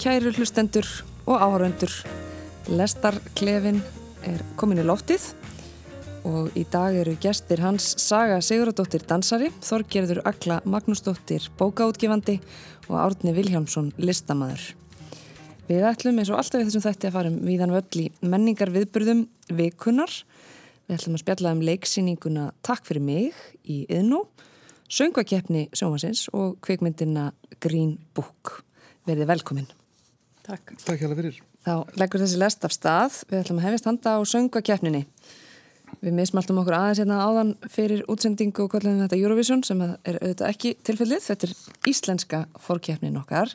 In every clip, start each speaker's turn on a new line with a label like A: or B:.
A: Kæru hlustendur og áhöröndur. Lestarklefin er komin í loftið og í dag eru gestir hans Saga Siguradóttir dansari, Þorgerður Akla Magnúsdóttir bókaútgifandi og Árni Viljámsson listamæður. Við ætlum eins og alltaf við þessum þætti að fara um viðan völl í menningar viðburðum vikunar. Við ætlum að spjalla um leiksýninguna Takk fyrir mig í Yðnú, söngvakeppni sjómasins og kveikmyndina Green Book. Verðið velkominn.
B: Takk.
C: Takk hjá það fyrir.
A: Þá leggur þessi lest af stað. Við ætlum að hefist handa á söngvakeppninni. Við mismaltum okkur aðeins hérna áðan fyrir útsendingu og kallum þetta Eurovision sem er auðvitað ekki tilfellið. Þetta er íslenska fórkeppnin okkar.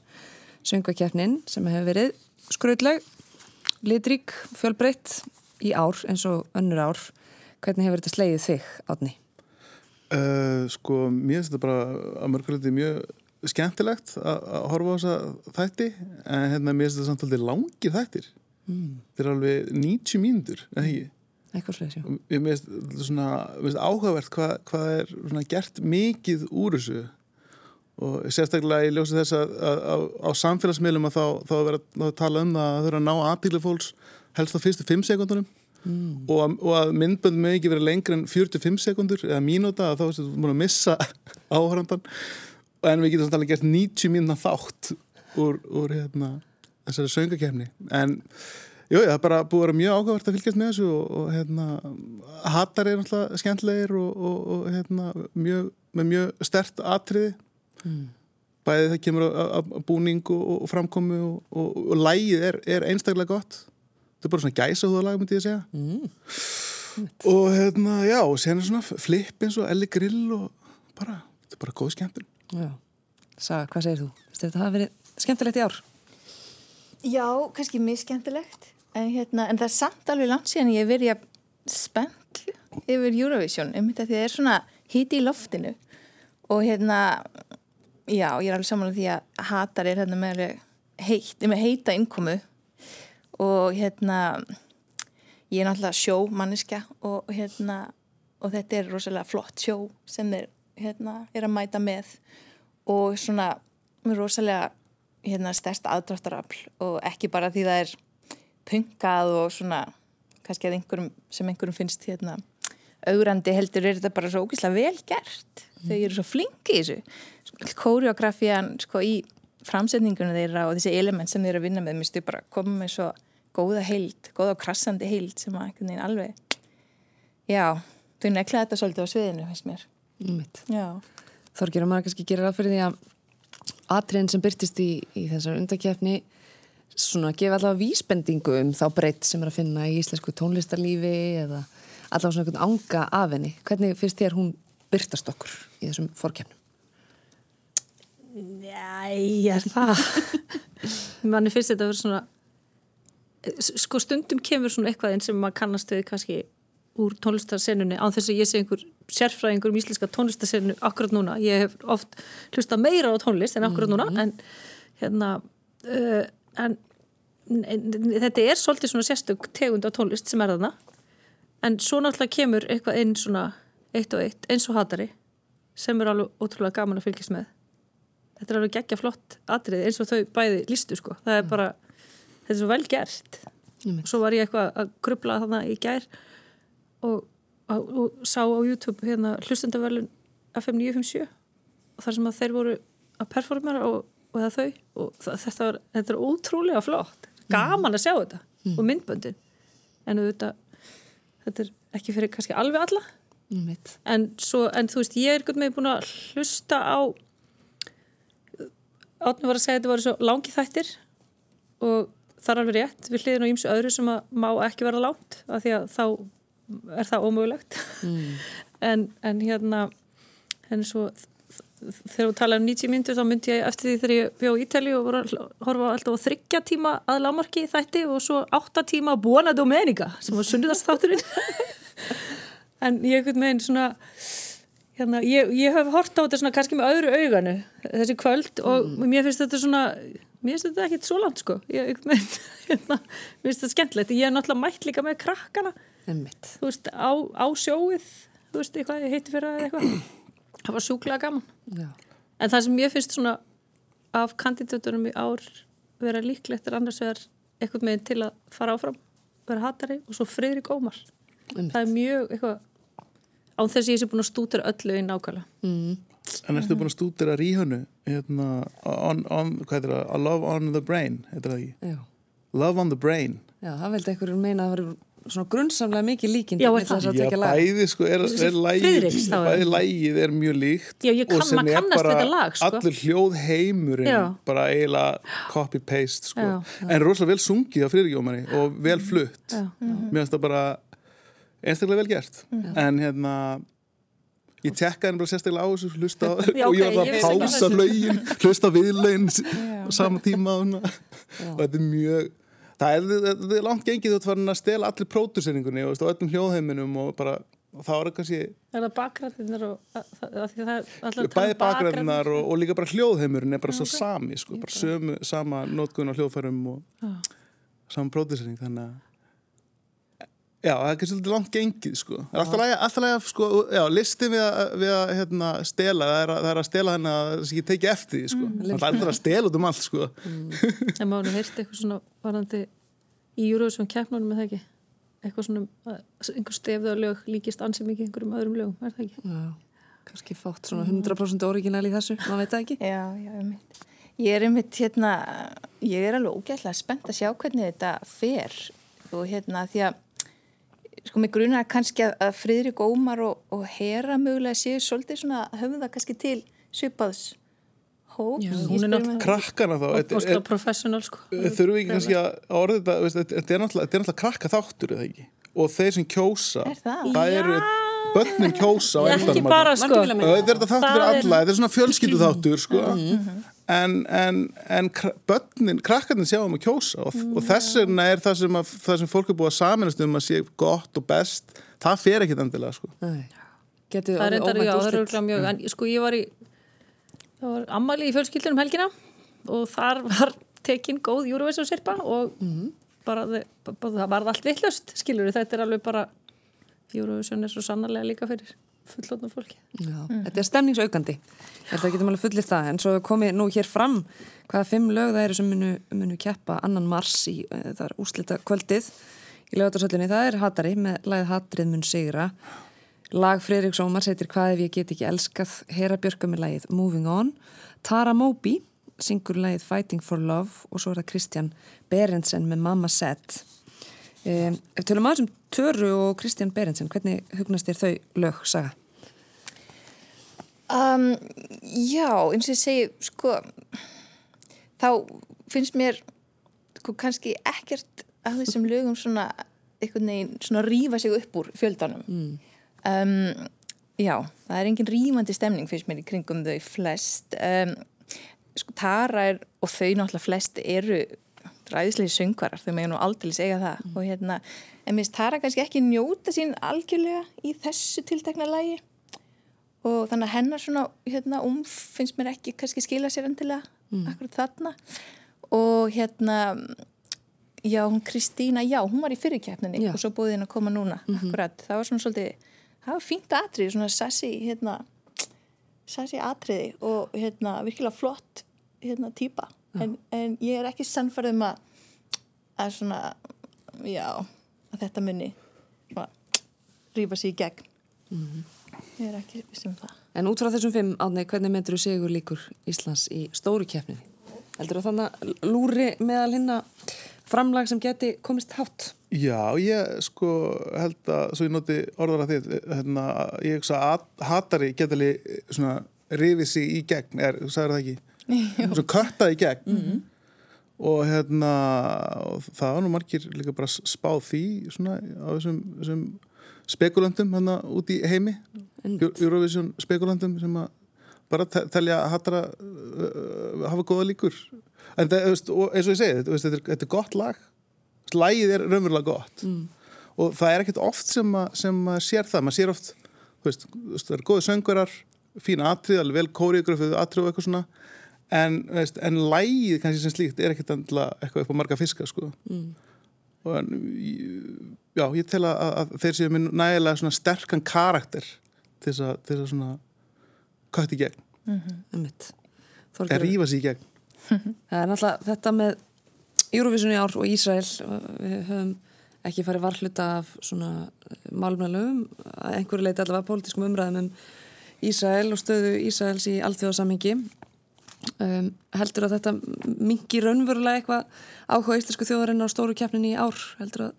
A: Söngvakeppnin sem hefur verið skröðleg, litrík, fjölbreytt í ár eins og önnur ár. Hvernig hefur þetta slegið þig, Átni?
C: Uh, sko, mér finnst þetta bara að mörguleiti mjög skemmtilegt að horfa á þessa þætti en hérna mér finnst þetta samt alveg langir þættir. Mm. Þetta er alveg 90 mínútur?
A: Eitthvað slegis, já.
C: Mér finnst svona, mér áhugavert hvað, hvað er svona, gert mikið úr þessu og sérstaklega ég ljósi þess að, að, að á samfélagsmiðlum að þá, þá er verið að tala um það að þau eru að ná aðtíkla fólks helst á fyrstu 5 sekundunum mm. og, að, og að myndbönd með ekki verið lengri en 45 sekundur eða mínúta að þá er þetta múin að missa áhörandan en við getum samt alveg gert 90 mínuna þátt úr, úr hérna, þessari söngakefni en jú, það er bara búið að vera mjög ágæðvart að fylgjast með þessu og, og hérna, hattar er náttúrulega skemmtlegir og, og hérna, mjög, með mjög stert atriði. Mm. bæðið það kemur að búning og framkomi og lægið er, er einstaklega gott. Þetta er bara svona gæsa húðalag myndi ég að segja. Mm. og hérna, já, og sen er svona flip eins og Elli Grill og bara, þetta er bara góð skemmtun
A: Já, Saga, hvað segir þú? Þetta hafa verið skemmtilegt í ár?
B: Já, kannski mjög skemmtilegt en, hérna, en það er samt alveg langt síðan ég verið að spennt yfir Eurovision, um þetta því það er svona híti í loftinu. Og hérna já, ég er alveg samanlega því að hatar er hérna með heitt, með heita innkomu. Og hérna ég er náttúrulega sjómanniska og hérna og þetta er rosalega flott sjó sem er, hérna, er að mæta með og svona rosalega hérna, stærst aðdráttarafl og ekki bara því það er pungað og svona kannski að einhverjum sem einhverjum finnst hérna augrandi heldur er þetta bara svo ógeðslega vel gert mm. þau eru svo flinki í þessu kóriografían sko í framsetningunum þeirra og þessi element sem þeir eru að vinna með minnstu bara koma með svo góða heild, góða og krassandi heild sem að einhvern veginn alveg já, þau nekla þetta svolítið á sviðinu, finnst mér.
A: Þorgir og maður kannski gerir að fyrir því að atriðin sem byrtist í, í þessar undakefni svona gefa allavega vísbendingu um þá breytt sem er að finna í íslensku tónlistarlífi eða allavega svona einhvern ánga af henni. Hvernig finnst þér hún byrtast okkur í þessum fórkjörnum?
D: Næ, er það? Manni finnst þetta að vera svona sko stundum kemur svona eitthvað einn sem maður kannast við kannski úr tónlistarsennunni án þess að ég sé einhver sérfræðingur um íslenska tónlistarsennu akkurat núna. Ég hef oft hlusta meira á tónlist en akkurat núna mm -hmm. en hérna uh, en, en þetta er svolítið svona sérstök tegund á tónlist sem er þarna en svo náttúrulega kemur eitthvað inn svona eitt og eitt eins og hatari sem er alveg ótrúlega gaman að fylgjast með þetta er alveg geggja flott atrið eins og þau bæði lístu sko það er mm. bara, þetta er svo vel gert og svo var ég eitthvað að grubla þannig í gær og, og, og sá á YouTube hérna hlustendavölun FM 957 og þar sem að þeir voru að performera og, og það þau. Og það, þetta, var, þetta er ótrúlega flott. Gaman að sjá þetta mm. og myndböndin. En auðvitað þetta er ekki fyrir kannski alveg alla. Mm. en, svo, en þú veist ég er ekkert með búin að hlusta á átni var að segja að þetta var svo langi þættir og það er alveg rétt. Við hliðin á ímsu öðru sem að má ekki vera lánt af því að þá er það ómögulegt. Mm. en, en hérna en svo þegar við talaðum 90 myndur þá myndi ég eftir því þegar ég bjóð í Ítali og voru að horfa alltaf á þryggja tíma að lámarki þætti og svo átta tíma Buona Domenica sem var sunnudastátturinn en ég ekkert meginn svona hérna, ég, ég hef hort á þetta svona kannski með öðru auganu þessi kvöld og mm. mér finnst þetta svona mér finnst þetta ekkert svo langt sko. Ég ekkert meginn, hérna, mér finnst þetta skemmtilegt. Ég hef náttúrulega mætt líka með krakkana þú veist, á, á sjóið þú veist, eitthvað, ég heiti fyrir eitthvað það var sjúklega gaman Já. en það sem ég finnst svona af kandidatunum í ár vera líklegt er annars vegar eitthvað með til að fara áfram vera hatari og svo Friðrik Ómar það er mjög eitthvað án þess að ég sé búin að stútur öllu í nákvæmlega
A: mm.
C: En ertu búin að stúdira ríhönu hérna, on, on, hvað heitir það, A Love on the Brain, heitir það ekki?
A: Já.
C: Love on the Brain.
A: Já, það veldi einhverjum meina að það var svona grunnsamlega mikið líkind
D: Já, er það?
C: Já, bæði sko, er, er lægið, bæði lægið er mjög líkt
D: Já, ég kann-
C: og sem er
D: kannast
C: bara
D: þetta lag, sko.
C: allur hljóð heimurinn
D: Já.
C: bara eiginlega copy-paste sko. En rosalega vel sungið á Friðrikjómari og vel flutt
D: Já.
C: mér finnst það bara einstaklega vel gert en hérna ég tekkaði henni bara sérstaklega á þessu hlusta á,
D: Já,
C: og ég var að pása
D: þessu.
C: lögin hlusta viðlegin á sama tíma og svona. og þetta er mjög það er, þetta er langt gengið þú ert farin að stela allir próduseringunni og öllum hljóðheiminum og bara og þá er það kannski
D: Er það bakræðinnar og að, það að um
C: bæði bakgræðinar og, og líka bara hljóðheimurinn er bara svo sami sko, bara sömu, sama nótgun á hljóðfærum og sama pródusering þannig að Já, það er svolítið langt gengið sko. Það er alltaf lægi, alltaf lægi, sko, já, listin við að, við að hérna, stela, það er að, það er að stela henni að það sé ekki tekið eftir því, sko. Það er alltaf að stela út um allt, sko.
D: En maður hefði heyrt eitthvað svona varandi í Eurovision keppnunum með það ekki eitthvað svona, að einhver stefðu lög líkist ansið mikið einhverjum öðrum lögum, er það ekki?
A: Já, kannski fátt svona 100% original í þessu, maður veit það ekki.
B: Já, já, einmitt. Ég er einmitt hérna, ég er alveg ógætlega sko mig grunar kannski að, að Friðrik Ómar og, og Hera mögulega séu svolítið svona höfum það kannski til svipaðs hóps.
D: Já, hún er náttúrulega-
C: Krakkana þá,
D: Og
C: er-
D: professional sko
C: þurfum við ekki kannski að orða þetta, veist, þetta er náttúrulega, er krakka þáttur, eða ekki? Og þeir sem kjósa,
B: Er það?
C: eru, börnin kjósa á
D: Ekki
C: endanum.
D: bara sko.
C: Þetta er þetta þáttur
D: Það
C: fyrir alla, þetta er svona fjölskyldu þáttur sko. En, en, en börnin, krakkarnir sjá um að kjósa og, og þess vegna er það sem, að, það sem fólk er búið að saminast um að sé gott og best það fer ekkit endilega sko.
A: Nei. Getur
D: Það er
A: orðið
D: reyndar, já,
A: óvænt
D: það er
A: úrslit.
D: örugglega mjög en sko ég var í það var ammali í fjölskyldunum helgina og þar var tekin góð Eurovision sirpa og bara, þe- bara það varð allt vittlust skilur þetta er alveg bara Eurovision er svo sannarlega líka fyrir fullotnum fólki
A: Já, þetta er stemningsaukandi. Að getum alveg fullir það. En svo komið nú hér fram hvaða fimm lög það eru sem munu, munu keppa annan mars í eh, það er úslita kvöldið í lögatarsöllinni, það er Hatari með lagið Hatrið mun sigra. Lag Freiriks Ómar heitir Hvað ef ég get ekki elskað? Hera Björka með lagið Moving On. Tara Moby syngur lagið Fighting for Love og svo er það Kristján Berendsen með Mamma Set. Ef tölum aðeins um Töru og Kristján Berendsen hvernig hugnast þér þau lög, Saga?
B: Um, já, eins og ég segi, sko, þá finnst mér sko, kannski ekkert af þessum lögum svona, einhvern veginn, svona rífa sig upp úr fjöldanum. Um, já, það er engin rífandi stemning finnst mér í kringum þau flest. Um, sko, Tara er, og þau náttúrulega flest eru ræðislegi söngvarar, þau megin nú aldrei segja það. Og hérna, en minnst Tara kannski ekki njóta sín algjörlega í þessu tiltekna lagi. Og þannig að hennar svona hérna, umf finnst mér ekki kannski skila sér endilega akkurat þarna. Og hérna já, hún Kristína, já, hún var í fyrirkeppninni
A: Já.
B: og svo búið henn að koma núna akkurat, það var svona svolítið það var fínt atrið, svona sassi hérna, sassi atriði og hérna, virkilega flott hérna, típa, en, en ég er ekki sannfærðum að að svona, já að þetta munni rífa sér í gegn. Ég er ekki viss um það.
A: En út frá þessum fimm, Átni, hvernig myndur þú sigur líkur Íslands í stóru keppninni? Heldur þú þannig að lúri meðal hinna framlag sem geti komist hátt?
C: Já, ég sko held að, svo ég noti orðara þitt, hérna, ég hugsa að hatari getali svona rifið sig í gegn, er, þú sagði það ekki? Svo köttaði í gegn og hérna og það var nú margir líka bara spáð því svona á þessum, þessum spekulantum hérna út í heimi. Eu- Eurovision spekulantum sem að bara te- telja að hatara uh, hafa góða líkur. En það, eins og ég segi, þetta, þetta, er, þetta er gott lag. Lægið er raunverulega gott. Og það er ekkert oft sem, að, sem að sér það, maður sér oft þú veist, það er góði söngverar fína atrið, alveg vel kóriografið atrið og eitthvað svona en, veist, en lægið kannski sem slíkt er ekkert endilega eitthvað upp á marga fiska sko. og en, já, ég tel að, að þeir séu með nægilega svona sterkan karakter til þess að, til þess að svona kött í gegn,
A: Einmitt.
C: eða
A: Þorgeir,
C: rífa sér í gegn.
A: Það er náttúrulega þetta með Eurovision í ár og Ísrael við höfum ekki farið varhluta af svona málumnalöfum að einhverju leiti allavega pólitískum umræðum um Ísrael og stöðu Ísraels í alþjóðasammingi um, heldur að þetta mingi raunverulega eitthvað áhuga íslensku þjóðarinn á stóru keppnin í ár heldur að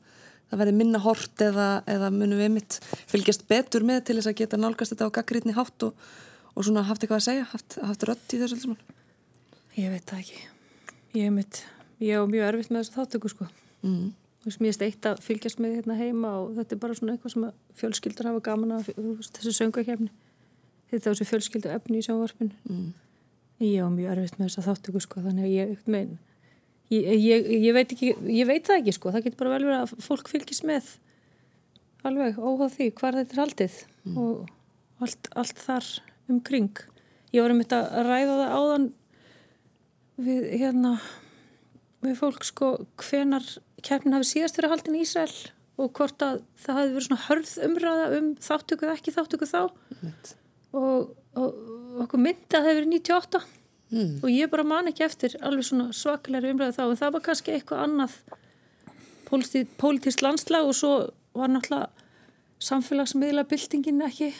A: það verði minna hort eða, eða munum við mitt fylgjast betur með til þess að geta nálgast þetta á gaggrítni hátt og, og svona haft eitthvað að segja haft, haft rött í þessu alls
D: Ég veit það ekki. Ég er mitt, ég er mjög erfitt með þessu þáttöku sko.
A: mm.
D: Mér er eitt að fylgjast með hérna heima og þetta er bara svona eitthvað sem fjölskyldur hafa gaman að þessu söngakefni. Þetta er þessu fjölskyldu efni í sjónvarpinu.
A: Mm.
D: Ég er mjög erfitt með þessu þáttöku sko, þannig að ég, mein, ég, ég, ég, veit ekki, ég veit það ekki sko, það getur bara vel verið að fólk fylgjast með alveg óháð því hvar þetta er haldið og allt, allt þar umkring. Ég var um þetta að ræða það áðan við hérna við fólk sko hvenar keppnin hafi síðast verið haldin í Ísrael og hvort að það hafi verið svona hörð umræða um þáttöku eða ekki þáttöku þá. Og, og okkur myndi að það hefur verið 98
A: Mm.
D: og ég bara man ekki eftir alveg svona svakalegri umræða þá en það var kannski eitthvað annað pólitísk landslag og svo var náttúrulega samfélagsmiðla byltingin ekki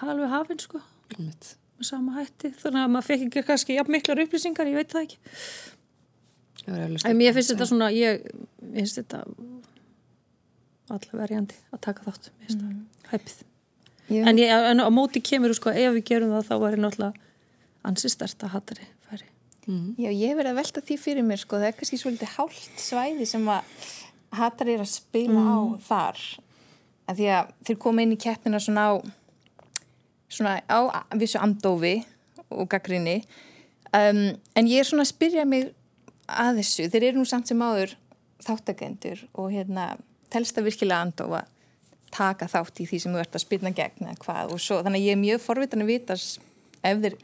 D: halveg hafinn sko með sama hætti. Þannig að maður fekk ekki kannski jafn miklar upplýsingar, ég veit það ekki.
A: Ég
D: en
A: að
D: finnst þetta svona ég finnst þetta allavega verjandi að taka þátt það hæpið
B: Ég,
D: en, ég, en á móti kemur sko, ef við gerum það þá var ég náttúrulega ansi stærsta hattari færi.
A: Mm.
B: já, ég hef verið að velta því fyrir mér sko, það er kannski svolítið hált svæði sem að hattar er að spila á þar. Að því að þeir koma inn í keppnina svona á svona á vissu andófi og gaggrinni um, en ég er svona að spyrja mig að þessu, þeir eru nú samt sem áður þáttakendur og hérna telst að virkilega andófa taka þátt í því sem þú ert að spilna gegn eða hvað og svo, þannig að ég er mjög forvitan að vita ef þeir,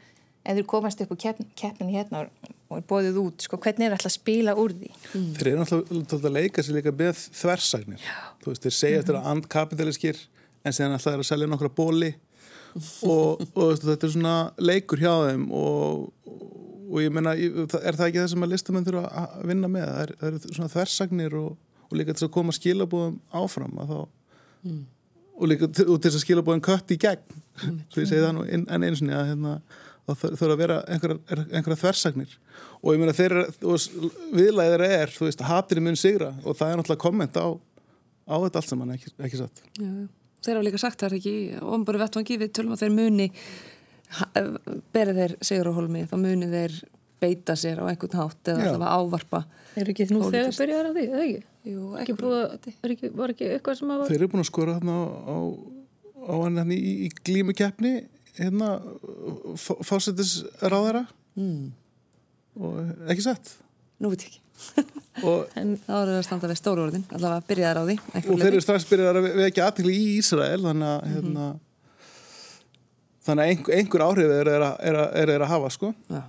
B: ef þeir komast upp á keppn, keppnin hérna og, og er bóðið út, sko, hvernig er alltaf að spila úr því?
C: Þeir eru náttúrulega að leika sér líka með þversagnir. Þú veist, þeir segja eftir að andkapitaliskir en síðan alltaf er að selja nokkra bóli og, og þetta er svona leikur hjá þeim og, og ég það- er það ekki það sem að listamenn þurfa að vinna með? Það er, það er svona þversagnir og, og líka til að koma skilabóðum áfram að þá og líka til, og til þess að skilabóðum kött í gegn svo ég segi það nú inn, en einu sinni að hérna, það þurfa að vera einhverja, einhverja þversagnir og ég meina þeirra viðlæðið þeirra er, þú veist, hatrið mun sigra og það er náttúrulega komment á, á þetta allt saman, ekki, ekki satt
A: Já, já. Þeir hafa líka sagt það er ekki ofnbæru vettvangi við tölum að þeir muni berið þeir Sigur og Holmi þá muni þeir beita sér á einhvern hátt eða
C: Já.
A: allavega ávarpa
D: er ekki nú þegar byrjaðar á því, eða ekki?
A: Jú,
D: Ekki búið, er ekki, var ekki eitthvað sem að
C: þeir eru búin að skora þarna á, á, á hann hérna í, í glímukeppni hérna fásettisráðara
A: mm.
C: og ekki satt?
A: Nú veit ég ekki.
C: Og,
D: en
A: þá eru það að standa við stóru orðin allavega byrjaðar á því
C: og þeir eru strax byrjar að vekja aðtekli í Ísrael þannig að hérna, þannig að einhver, einhver áhrif er, er, að- er, að- er, er að hafa sko.
A: Já.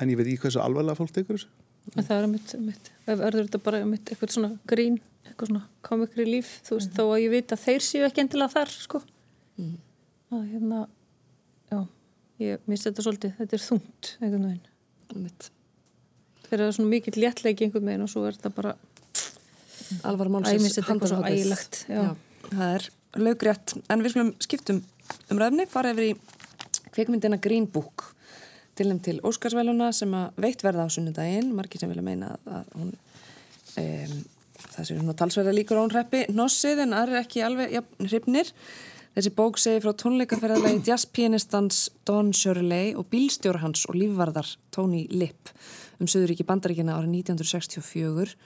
C: en ég veit ekki hversu alvarlega fólk tekur þessu
D: En það er mitt, mitt, ef verður þetta bara mitt eitthvað svona grín, eitthvað svona komikri líf, þú veist, þó að ég veit að þeir séu ekki endilega þar, sko
A: Mhm.
D: að hérna já, ég misti þetta svolítið þetta er þungt, einhvern veginn
A: Einmitt.
D: þeir eru svona mikill léttlegi einhvern veginn og svo er þetta bara
A: alvara
D: Æ,
A: málsins
D: já.
A: það er laugrétt en við skulum skiptum um ræfni fara yfir í kvikmyndina Green Book tilnæm til Óskarsvæluna sem að veitt verða á sunnudaginn. Margir sem vilja meina að, hún um, það séu svona talsverða líkur á hún hreppi nossið en aðri ekki alveg ja, hrifnir. Þessi bók segir frá tónleikaferðalagi jazzpianistans Don Shirley og bílstjóra hans og lífvarðar Tony Lipp um Suðuríki Bandaríkina árið 1964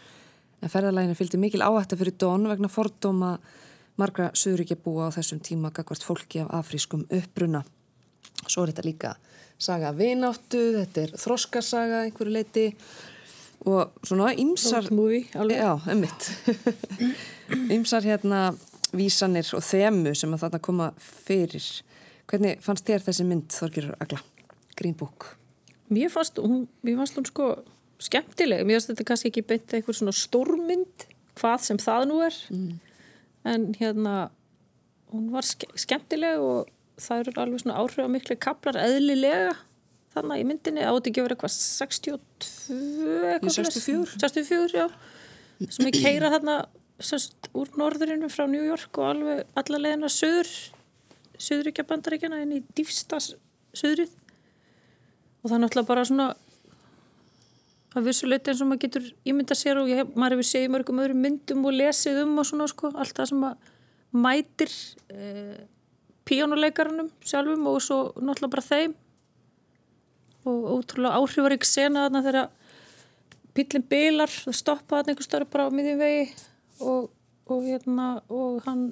A: en ferðalæginu fylgdi mikil áhætta fyrir Don vegna fordóma margra Suðuríkja búa á þessum tíma gagvart fólki af afrískum uppruna. Svo er þetta líka saga vináttu, þetta er þroskasaga einhverju leiti og svona ymsar... Ymsar hérna vísanir og þemu sem að þarna koma fyrir. Hvernig fannst þér þessi mynd Þorgjörur Agla? Green Book.
D: Mér fannst hún, mér fannst hún sko skemmtileg, mér fannst þetta kannski ekki beint eitthvað svona stórmynd, hvað sem það nú er en hérna hún var ske skemmtileg og það eru alveg svona áhrifamikli kaplar eðlilega þannig í myndinni. Átti ekki að vera eitthvað 62 eitthvað
A: Í 64?
D: 64, já. Sem er keira þarna semst, úr norðurinu frá New York og alveg alla leiðina söður söðuríkja bandaríkjana inn í dýfsta söðrið og það er náttúrulega bara svona að vissuleiti eins og maður getur ímynda sér og ég, maður hefur í mörgum öðrum myndum og lesið um og svona sko allt það sem að mætir eh, píjónuleikarunum sjálfum og svo náttúrulega bara þeim og ótrúlega áhrifarík sena þarna þegar pillin bilar, það stoppa þarna einhver starf bara á miðjum vegi og, og hérna og hann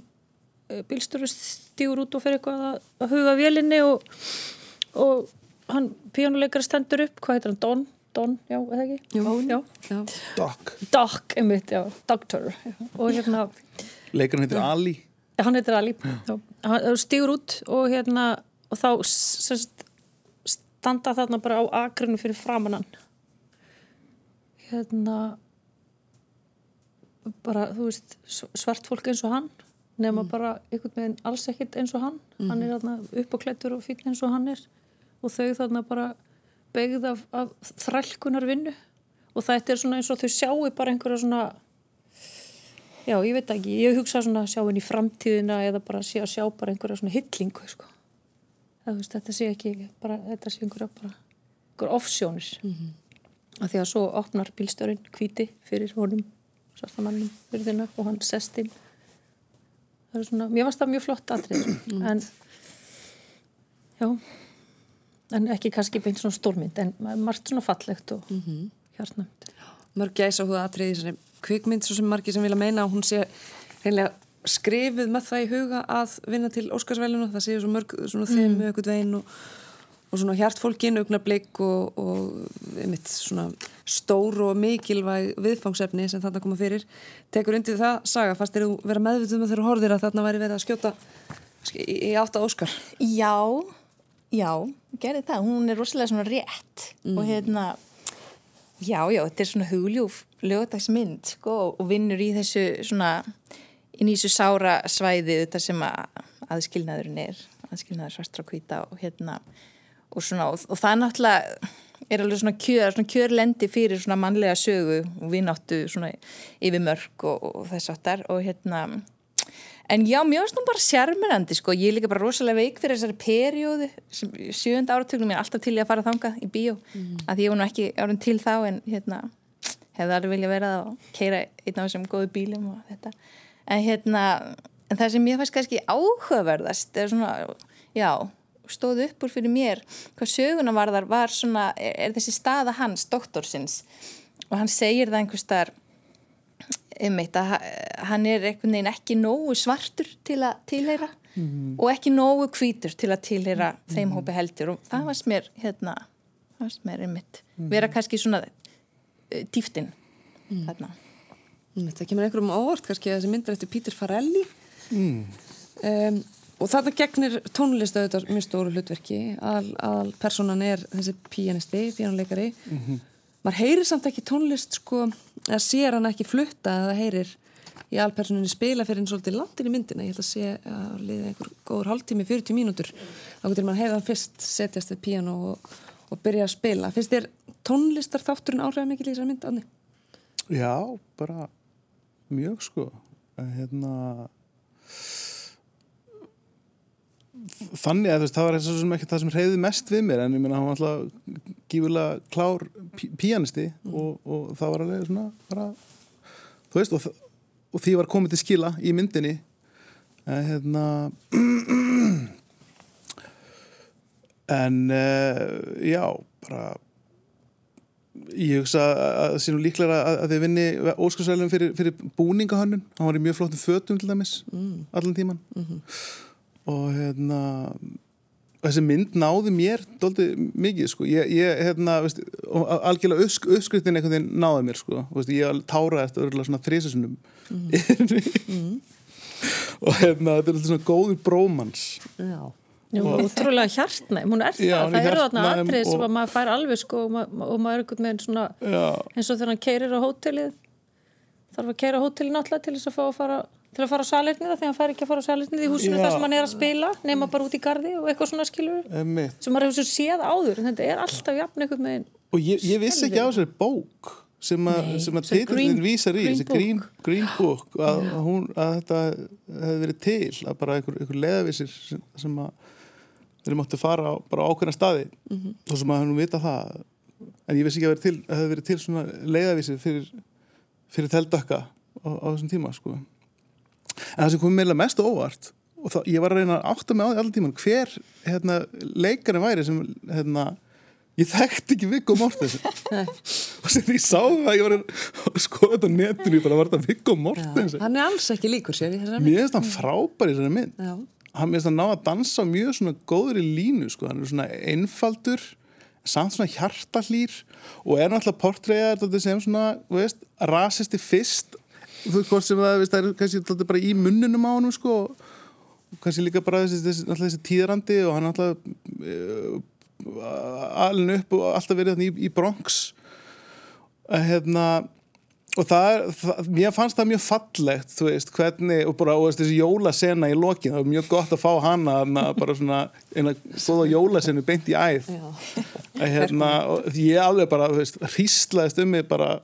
D: bílstöru stígur út og fer eitthvað að, að huga vélinni og, og hann píjónuleikar stendur upp, hvað heitir hann, Don? Don, já, eða ekki?
A: Jú.
D: já.
A: Já.
C: Doc,
D: Doc, einmitt, já, Doctor og hérna,
C: leikarinn heitir Ali
D: hann heitir Ali já, hann stígur út og hérna og þá sest, standa þarna bara á agrinu fyrir framannan hérna bara, þú veist svart fólk eins og hann nema bara einhvern veginn alls ekkert eins og hann. Hann er þarna uppáklættur og fín eins og hann er. Og þau þarna bara begð af, af þrælkunar vinnu og þetta er svona eins og þau sjáu bara einhverja svona já, ég veit ekki, ég hugsa svona að sjá henni í framtíðina eða bara að sjá bara einhverja svona hillingu sko. veist, þetta sé ekki bara, þetta sé einhverja bara einhverja offsjónir mm -hmm. af því að svo opnar bílstörinn kvíti fyrir honum svartamannum fyrir þinna og hann sest inn. Það er svona, mér varst það mjög flott atrið en já. En ekki kannski beint svona stórmynd en margt svona fallegt og mm -hmm. hjartnæmt.
A: Mörg gæsa húða atrið í þessari kvikmynd svo sem margir sem vilja meina að hún sé reynilega skrifið með það í huga að vinna til Óskarsvælinu, það séu svo mörg svona þeim mm. aukvöld veginn og, og svona hjartfólkin, augnablík og, og einmitt svona stór og mikilvæg viðfangsefni sem þarna koma fyrir. Tekur undir það saga, fast er þú vera meðvituð með þeirra horðir að þarna væri verið að skjóta í, í átta Óskar?
B: Já, já, gerði það. Hún er rosalega svona rétt og hérna Já, já, þetta er svona hugljúf lögadagsmynd sko og vinnur í þessu svona inn í þessu sára svæði þetta sem að aðskilnaðurinn er aðskilnaður svartra kvíta og hérna og svona og, og það náttúrulega er alveg svona kjör, svona kjörlendi fyrir svona mannlega sögu og við náttu svona yfir mörg og, og þess áttar og hérna En já, finnst nú bara sjarmirandi sko, ég er líka bara rosalega veik fyrir þessari perjóðu, sjönda áratögnum ég er alltaf til ég að fara þangað í bíó. Mm. að ég var nú ekki árun til þá en hérna, hefði alveg vilja verið að keira einn af þessum góðu bílum og þetta, en hérna en það sem ég fannst kannski áhugaverðast er svona, já stóð upp úr fyrir mér, hvað söguna var þar var svona, er, er þessi staða hans, doktorsins. Og hann segir það einhvers þar um eitt að hann er einhvern veginn ekki nógu svartur til að tilheyra mm. og ekki nógu hvítur til að tilheyra mm. þeim hópi heldur og það varst mér hérna, það varst mér einmitt mm. vera kannski svona dýftin þarna
A: Það kemur einhverjum óvart kannski að þessi myndir eftir Pítur Farelli um, og þarna gegnir tónlist auðvitað mjög stóru hlutverki að, að personan er þessi píanisti, píanuleikari -hmm. Maður heyrir samt ekki tónlist sko að sér hann ekki flutta eða heyrir í alpersoninni spila fyrir einn svolítið landin í myndina. Ég held að sé að liða einhver góður hálftími 40 mínútur. Þá getur maður heyða hann fyrst setjast við piano og, og byrja að spila. Finnst þér tónlistar þátturinn áhrifða mikið í þessar mynd Anni?
C: Já, bara mjög sko. Hérna þannig að það var eins og sem ekki það sem reyði mest við mér en ég meina hann var alltaf gífurlega klár pí píanisti mm. og, og það var alveg svona bara, þú veist og, og því var komið til skila í myndinni en hérna en uh, já bara ég hugsa að það sé nú líklega að, að þið vinni óskarsvælum fyrir, fyrir búningahönnun hann var í mjög flottum fötum til dæmis mm. allan tíman mm -hmm og hérna þessi mynd náði mér doldið mikið sko. Ég, ég hérna, veist, algjörlega uppsk, uppskriftin einhvern veginn náði mér sko. Veist, ég tára eftir örgulega svona þrísasunum mm. mm. og hérna þetta er alltaf svona góður brómans
D: Já. Já, útrúlega hjartnæm, hún er það, já, það eru þarna atrið sem maður fær alveg sko og maður, og maður er einhvern veginn svona já. eins og þegar hann keirir á hótelið. Þarf að keira á hótelið náttúrulega til þess að fá að fara til að fara á salernið því hann fær ekki að fara á salernið í húsinu
C: Já.
D: þar sem hann er að spila nema bara út í gardi og eitthvað svona skilur
C: Einmitt.
D: sem maður hefur séð áður en þetta er alltaf jafn eitthvað með
C: og ég, ég vissi ekki á þessari bók sem að,
D: green-
C: vísar í, þessi green, green book að, að, hún, að þetta hefði verið til að bara einhver, einhver leðavísir sem, sem að þeir máttu fara á, bara á ákveðna staði
D: Mhm.
C: og sem að hann vita það en ég vissi ekki að verið til, að hefði verið til svona leiðavísir fyrir, fyrir teldökka á, á þessum tíma sko. En það sem kom meðlega mest óvart og þá, ég var að reyna að átta mig á því allan tíman hver hérna, leikarinn væri sem hérna, ég þekkti ekki Viggo Mortensen og sem ég sá það ég var að skoða þetta á netinu ég bara var þetta Viggo Mortensen
A: Hann er alls ekki líkur sér í
C: mér finnst hann frábær í þessari mynd
A: Já.
C: hann finnst hann ná að dansa mjög svona góðri línu sko. hann er svona einfaldur samt svona hjartallýr og er náttúrulega portræðar þetta sem svona, veist, rasisti fyrst þú veist hvort sem það, veist, það er kannski bara í munnunum á honum sko og kannski líka bara þessi, þessi, þessi tíðrandi og hann náttúrulega uh, alin upp og alltaf verið í, í Bronx. Að hérna og það, það, mér fannst það mjög fallegt þú veist, hvernig, og bara og veist, þessi jólasena í lokin, það var mjög gott að fá hana hana, bara svona, eina góða jólasenu beint í æð. Að hérna, og ég alveg bara, þú veist hríslaðist um mig bara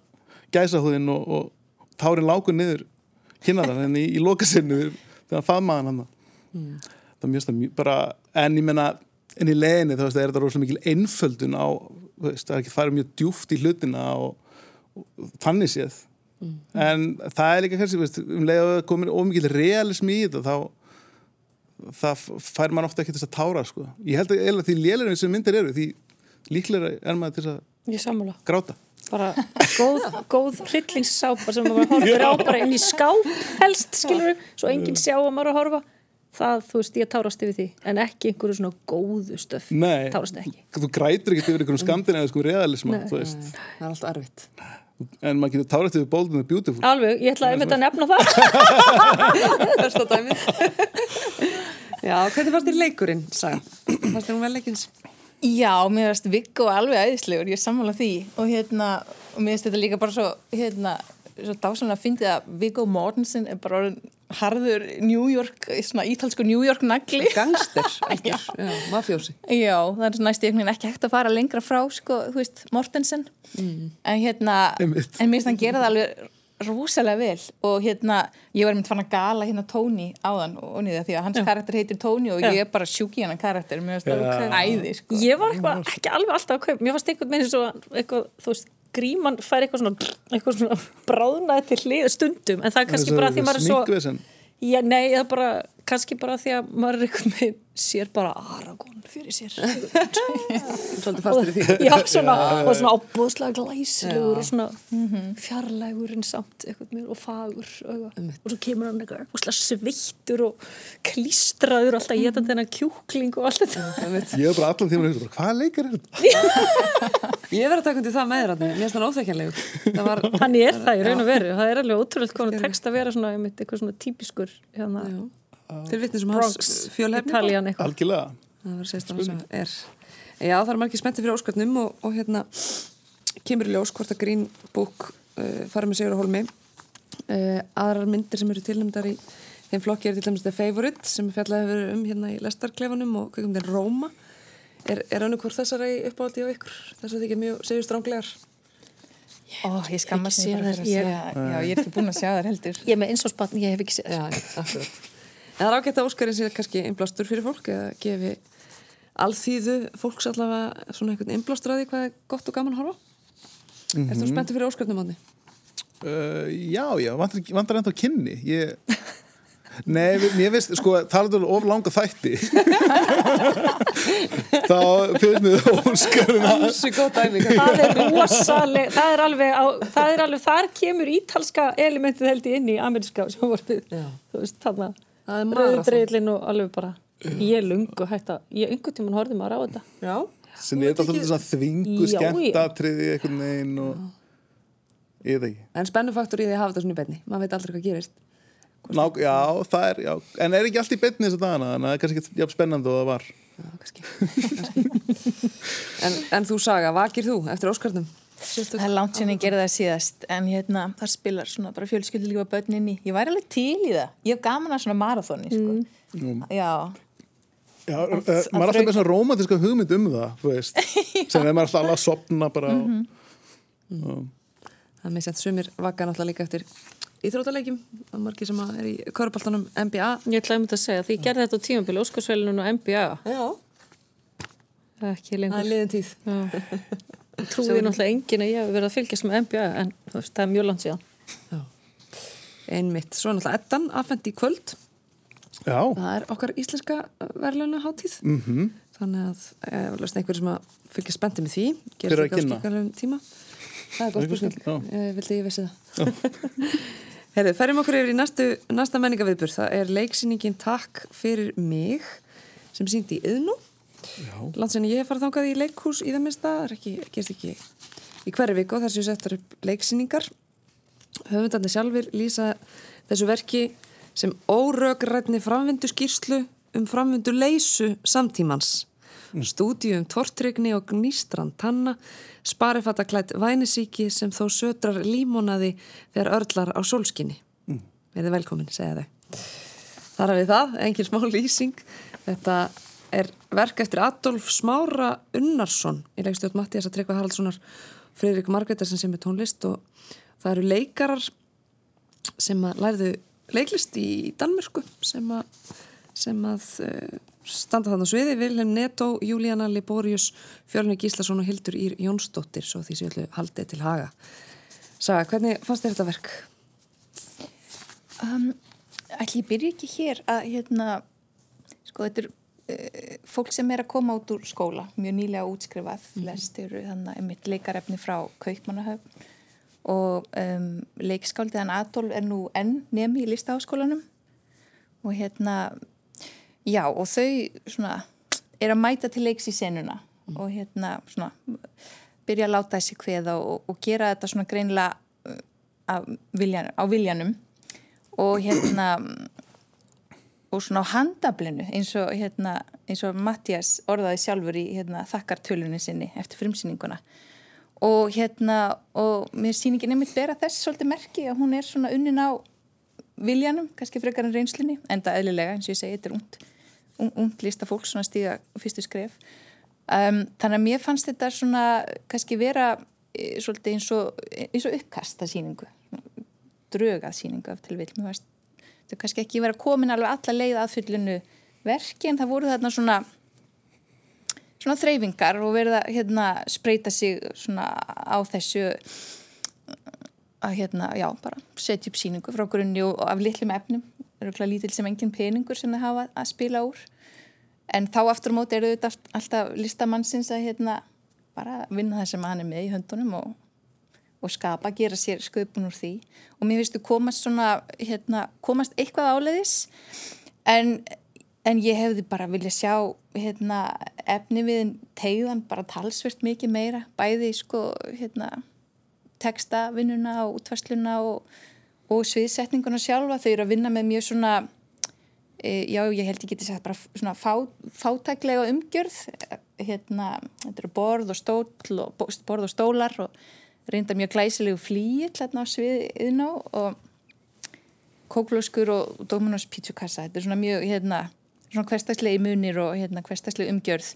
C: gæsahúðin og, og tárin lágur niður kynnaðan, en í, í lokasenu þegar hann faðmaðan hann það er mjög stað, bara, en ég menna en í leginni, þú veist, er þetta rosalega mikil einföldun á, veist, það er ekki farið mjög djúft í hlutina og, og þannig séð. En það er líka kannski, veist, um leið að það komin ómikil realismi í þetta þá það fær mann ofta ekki til að tára sko. ég held að því lélæri sem myndir eru því líklega er maður til að gráta
D: bara góð, góð hryllingssápa sem maður horfir á bara inn í skáp helst skilur, svo enginn sjá að maður að horfa. Það, þú veist, ég tárast yfir því en ekki einhverju svona góðu stöf.
C: Nei,
D: tárast ekki.
C: Þú grætur ekki yfir einhverjum skandinaviskum realisma, þú veist.
A: Það er alltaf erfitt.
C: en maður getur tárast yfir Bold and the Beautiful.
D: Alveg, ég ætlaði einmitt að nefna það.
A: Besta dæmið. Já, hvernig fannst þér leikurinn, Saga? Fannst þér hún vel leikins?
B: Já, mér finnst Viggo alveg æðislegur, ég er sammála því og hérna, og mér finnst þetta líka bara svo hérna, svo dásamlega að fyndi að Viggo Mortensen er bara orðin harður New York, svona ítalsku New York nagli.
A: Gangster, algjör. Já, mafjósi.
B: Já, það er næstu einhvern veginn ekki hægt að fara lengra frá, sko, þú veist, Mortensen en hérna,
C: Einmitt.
B: en mér finnst hann gera það alveg rosalega vel og hérna, ég var mynd fann að gala hérna Tony áðan og niður því að hans karakter heitir Tony og
D: Já.
B: ég er bara sjúk í hann karakter, mér finnst það
C: Já.
B: æði, sko.
D: ég var eitthvað, ekki alveg alltaf að kaupa mér fannst einhvern veginn svo eitthvað, þú veist gríman fær eitthvað svona, eitthvað svona bráðnaði til hlið stundum en það er kannski bara því maður er svo Já, nei, það er bara, kannski bara því að maður er einhvern veginn sér bara Aragón fyrir sér.
A: Svolítið fastur í því.
D: Já, svona, og svona ábúðslega glæsilegur og svona fjarlægur en samt eitthvað mér og fagur og, og svo kemur hann eitthvað óslega svittur og klístraður alltaf ég þetta þennan kjúkling og allt þetta.
C: Ég er bara allan tíma að bara, hvaða leikar er þetta?
A: Ég verði að taka undir það með þér, mér finnst hann óþekkjanlegur.
D: Hann er það í raun og veru. Það er alveg ótrúlega konar text að vera svona einmitt, eitthvað svona típiskur hérna,
A: til vittnis um hans fjölhefni.
C: Algjörlega
A: Það það er. Já, það er margir spenntið fyrir óskatnum og, og hérna kemur í ljós hvort að Green Book uh, farið með sigur á holmi. Uh, aðrar myndir sem eru tilnæmdar í þeim flokki er til dæmis The Favourite sem fjallaði hefur um hérna í lestarklefanum og kveikmyndin Róma. Er, er önnur hvort þessari uppáldi á ykkur? Þess að þið ekki mjög segjur stránglegar?
B: Ó, ég skammast mér fyrir að
D: ég-
B: segja, já, ég er ekki búin að sjá þær heldur.
D: ég er með eins og spann, ég hef ekki
A: akkurat. En það er ágætt að Óskarinn sé kannski innblástur fyrir fólk eða gefi alþýðu fólks allavega svona einhvern innblástur að því hvað er gott og gaman að horfa. Mm -hmm. Ertu spenntur fyrir Óskarnum ánni?
C: uh, Já, já, vantar, vantar ennþá kynni Ég Nei, mér veist, sko, talaðu of langa þætti þá finnst mér óskarinn að
D: það er rosaleg það er alveg, á, það er alveg þar kemur ítalska elementið held ég inn í ameríska sjónvarpið
A: Já.
D: þú veist
A: er marathon.
D: Rauðdreilin og alveg bara ég lungu hægt að ég einhvern tímann horfði maður á þetta
A: Já.
C: sem er alltaf svona þvingu skemmtatriði einhvern veginn og ég veit ekki
A: En spennufaktor í því að hafa þetta svona í benni. Maður veit aldrei hvað gerist.
C: Ná, já, það er, já, en er ekki allt í beinni þess að þannig að það er kannski ekki spennandi og það var.
A: Já, kannski. kannski. En, en þú Saga, vakir þú eftir Óskarnum?
B: Það er langt sinni að gera það síðast en hérna, það spilar svona bara fjölskyldulífa börnin í. Ég væri alveg til í það. Ég hef gaman að svona marathóni, sko. Já,
C: Já, uh, maður er alltaf með svona romantíska hugmynd um það, þú veist, sem er maður alltaf alveg að sopna bara mm -hmm.
A: Það er misjant sumir vaka náttúrulega líka eftir íþrótalegjum og margir sem að er í köruboltanum NBA
D: Ég ætlaði þetta að segja því ég gerði þetta á tímabili Óskarsvælunum og NBA
A: Já,
D: ekki
A: það er
D: lengur
A: liðin tíð
D: Trúið náttúrulega enginn að ég hef verið að fylgjast með NBA en veist, það er mjög langt síðan.
A: Já. Einmitt, svo náttúrulega Eddan afhend í kvöld.
C: Já,
A: Það er okkar íslenska verðluna hátíð
C: mhm.
A: Þannig að ef löst einhverju sem að fylgja spenntið með því
C: Hver er að kynna?
A: skikkanlegum tíma. Það er góð
C: Það
A: spurning. Eh, vildi ég vissi það. Herðu, ferjum okkur yfir í næstu, næsta menningaviðbur Það er leiksýningin Takk fyrir mig sem síndi í Yðnú
C: Já,
A: Landsinni ég hef farið þangað í leikhús í það minnsta, það er ekki, gerst ekki í hverju viku og þessu settar upp leiksýningar. Höfundandi sjálfur lýsa þessu verki sem órögrætni framvindu skýrslu um framvindu leysu samtímans. Stúdíu um tortrygni og gnístran tanna, sparifattaklætt vænisíki sem þó sötrar límonaði þegar örlar á sólskinni. Mm. Verði velkomin, segja þau. Þar hafið það, engin smá lýsing. Þetta er verk eftir Adolf Smára Unnarsson í leikstjótt Mattias að Tryggva Haraldssonar Fridrik Margreðarsen sem er tónlist og það eru leikarar sem að lærðu leiklist í Danmörku sem að, sem að uh, standa þannig sviði Vilhelm Netto, Júlíana Liborius Fjölni Gíslason og Hildur Ír Jónsdóttir svo því sem ég ætlu haldið til haga Saga, hvernig fannst þér þetta verk?
B: um, ætli ég byrja ekki hér að hérna, sko þetta er fólk sem er að koma út úr skóla, mjög nýlega útskrifað, flest eru þannig að mitt leikarefni frá Kaupmannahöfn. Og um, leikskáldiðan Adolf er nú enn nemi í listaháskólanum. Og hérna, já og þau svona er að mæta til leiks í senuna. Og hérna svona byrja að láta þessi kveða og, og gera þetta svona greinlega af viljan, á viljanum. Og hérna og svona á handablinu eins og, hérna, eins og Mattias orðaði sjálfur í hérna, þakkartölunni sinni eftir frumsýninguna. Og hérna og mér sýningin einmitt bera þess svolítið merki að hún er svona unnin á viljanum, kannski frekar en reynslunni en það eðlilega, eins og ég segi, þetta er ungt un, ungt lista fólk svona stíga fyrstu skref. Um, þannig að mér fannst þetta svona kannski vera e, svolítið eins og, eins og uppkasta sýningu drögað sýningu af til vil mér fannst þetta kannski ekki vera komin alveg alla leið aðfyllinu verki en það voru þarna svona svona þreyfingar og verið að hérna, spreita sig svona á þessu að hérna, já, bara setja upp síningu frá grunni og af litlum efnum. Eru ekki lítil sem engin peningur sem það hafa að spila úr. En þá aftur á móti eru þetta alltaf listamannsins að hérna bara vinna það sem hann er með í höndunum og, og skapa, gera sér sköpun úr því og mér finnstu komast svona hérna, komast eitthvað áleiðis en En ég hefði bara viljað sjá hérna, efni við tegðan bara talsvert mikið meira, bæði sko, hérna, textavinnuna og útvarsluna og, og sviðsetninguna sjálfa. Þau eru að vinna með mjög svona, e, já ég held ég geti sagt bara svona fá, fátæklega umgjörð. Hérna, þetta eru borð og, stól og, borð og stólar og reynda mjög glæsilegu flýi hérna á sviðinu og kóklóskur og Dominos pítsukassa. Þetta er svona mjög, hérna, svona hverstagslegi munir og hérna hverstagslegi umgjörð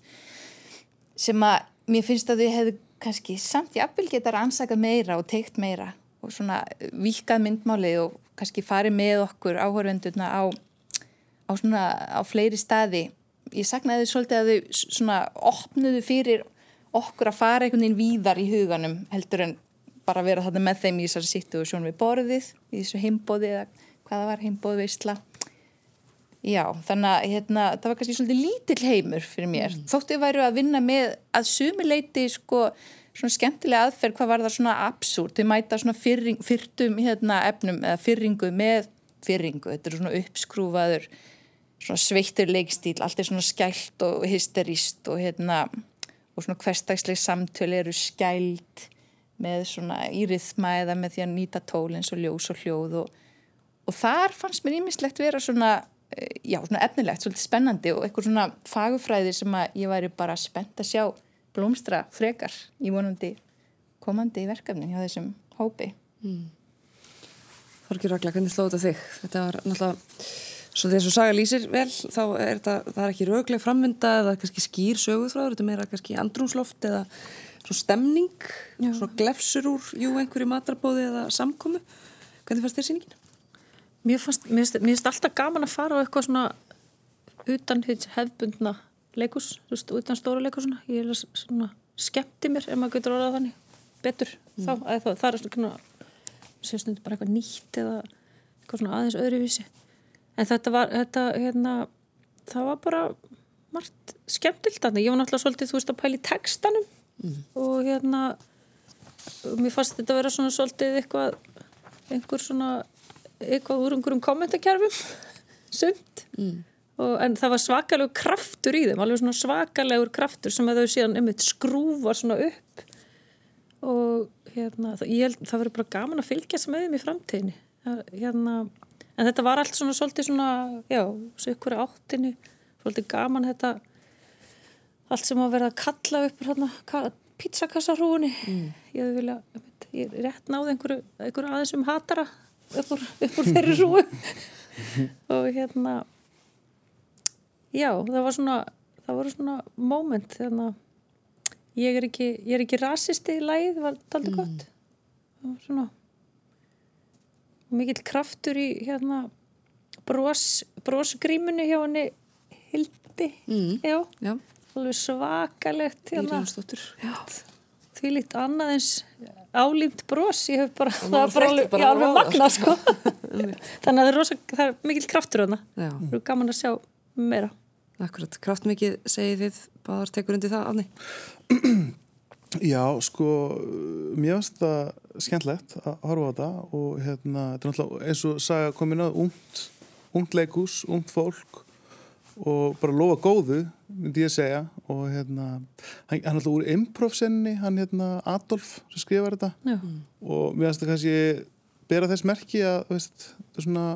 B: sem að mér finnst að þið hefðu kannski samt jafnvel geta rannsakað meira og teikt meira og svona vikað myndmáli og kannski farið með okkur áhörvendurna á, á svona á fleiri staði ég saknaði svolítið að þau svona opnuðu fyrir okkur að fara einhvern veginn víðar í huganum heldur en bara vera þarna með þeim í þessari sittu og sjónum við borðið í þessu heimbóði eða hvaða var heimbóð veistla Já, þannig að hérna, það var kannski svolítið lítill heimur fyrir mér. Mm. Þóttu væru að vinna með að sumileiti sko svona skemmtilega aðferð hvað var það svona absúrt. Þau mæta svona fyrring, fyrtum hérna, efnum eða fyrringu með fyrringu. Þetta er svona uppskrúfaður, svona sveittur leikstíl, allt er svona skælt og hysterist og hérna og svona hverstagsleg samtölu eru skælt með svona íriðma eða með því að nýta tól eins og ljós og hljóð og, og þar fannst mér ímislegt vera svona já, svona efnilegt, svolítið spennandi og eitthvað svona fagufræðir sem að ég væri bara spennt að sjá blómstra frekar í vonandi komandi í verkefni hjá þessum hópi.
A: Þorgjur Ragla, hvernig slóðu þetta þig? Þetta var náttúrulega, svo þess að saga lýsir vel, þá er þetta, það er ekki raugleg frammynda eða kannski skýr söguþráður, þetta er meira kannski andrúnsloft eða svo stemning, Já. svo glefsur úr, jú, einhverju matrabóði eða samkomu. Hvernig fannst þér síningin?
D: Mér fannst, mér finnst alltaf gaman að fara á eitthvað svona utan hefbundna leikus, þú veist, utan stóra leikusuna. Ég er svona skemmti mér ef maður getur orðað þannig betur mm. þá, það, það er svona sérstundur bara eitthvað nýtt eða eitthvað svona aðeins öðruvísi en þetta var, þetta, hérna það var bara margt skemmtilt að það, ég var náttúrulega svolítið þú veist að pæli textanum mm. og hérna mér fannst þetta að vera svona svolítið eitthvað einhver svona eitthvað úr einhverjum kommentarkerfum sumt mm. og, en það var svakalegur kraftur í þeim alveg svona svakalegur kraftur sem að þau síðan einmitt skrúvar svona upp og hérna, það, held, það verður bara gaman að fylgjast með þeim í framtíðinni hérna, en þetta var allt svona svolítið svona, já, svo ykkur áttinni, svolítið gaman þetta allt sem að vera að kalla upp hérna, pizzakassarúni mm. ég hefði vilja, ég rétt náði einhverju, einhverju aðeins um hatara upp úr, upp úr þeirri rúi og hérna já, það var svona það voru svona moment hérna ég er ekki, ég er ekki rasisti í læð, það var aldrei mm. gott og svona mikill kraftur í hérna brosgrímunni hjá henni Hildi. Mm. já, já. alveg svakalegt hérna. því lít annað eins álímt bros. Ég hef bara, það var bara alveg, bara alveg magna sko. þannig að það er, rosa, það er mikill kraftur þarna. Það er gaman að sjá meira.
A: Akkurat, kraftmikið segið þið báðar tekur undir það, Afni
C: Já, sko mér finnst það skemmtlegt að horfa á þetta og hérna, þetta er náttúrulega eins og saga komin að ungt, ungt leikus, ungt fólk og bara lofa góðu, myndi ég segja og hérna, hann er alltaf úr improv-senni, hann hérna Adolf sem skrifar þetta Já. og mér finnst það kannski bera þess merki að, veist, þetta er svona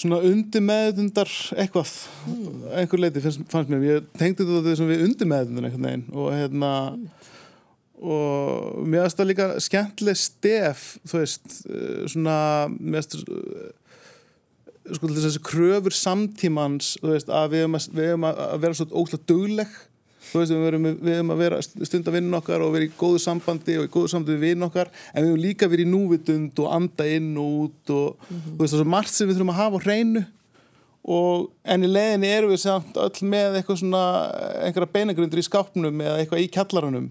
C: svona undir meðundar eitthvað mm. einhver leiti fannst, fannst mér ég tengdi þetta þessum við undir meðundar einhvern veginn og hérna og mér finnst það líka skemmtileg stef þú veist eh, svona mér finnst sko þessi kröfur samtímans þú veist að við hefum að, að vera svona óslátt dögleg þú veist, við verum, við verum að vera stund að vinna okkar og vera í góðu sambandi og í góðu sambandi við vinna okkar, en við verum líka verið í núvitund og anda inn og út og mm -hmm. þú veist, það er svo margt sem við þurfum að hafa á hreinu og en í leðinni erum við samt öll með eitthvað svona einhverja beinagrundur í skápnum eða eitthvað í kjallarunum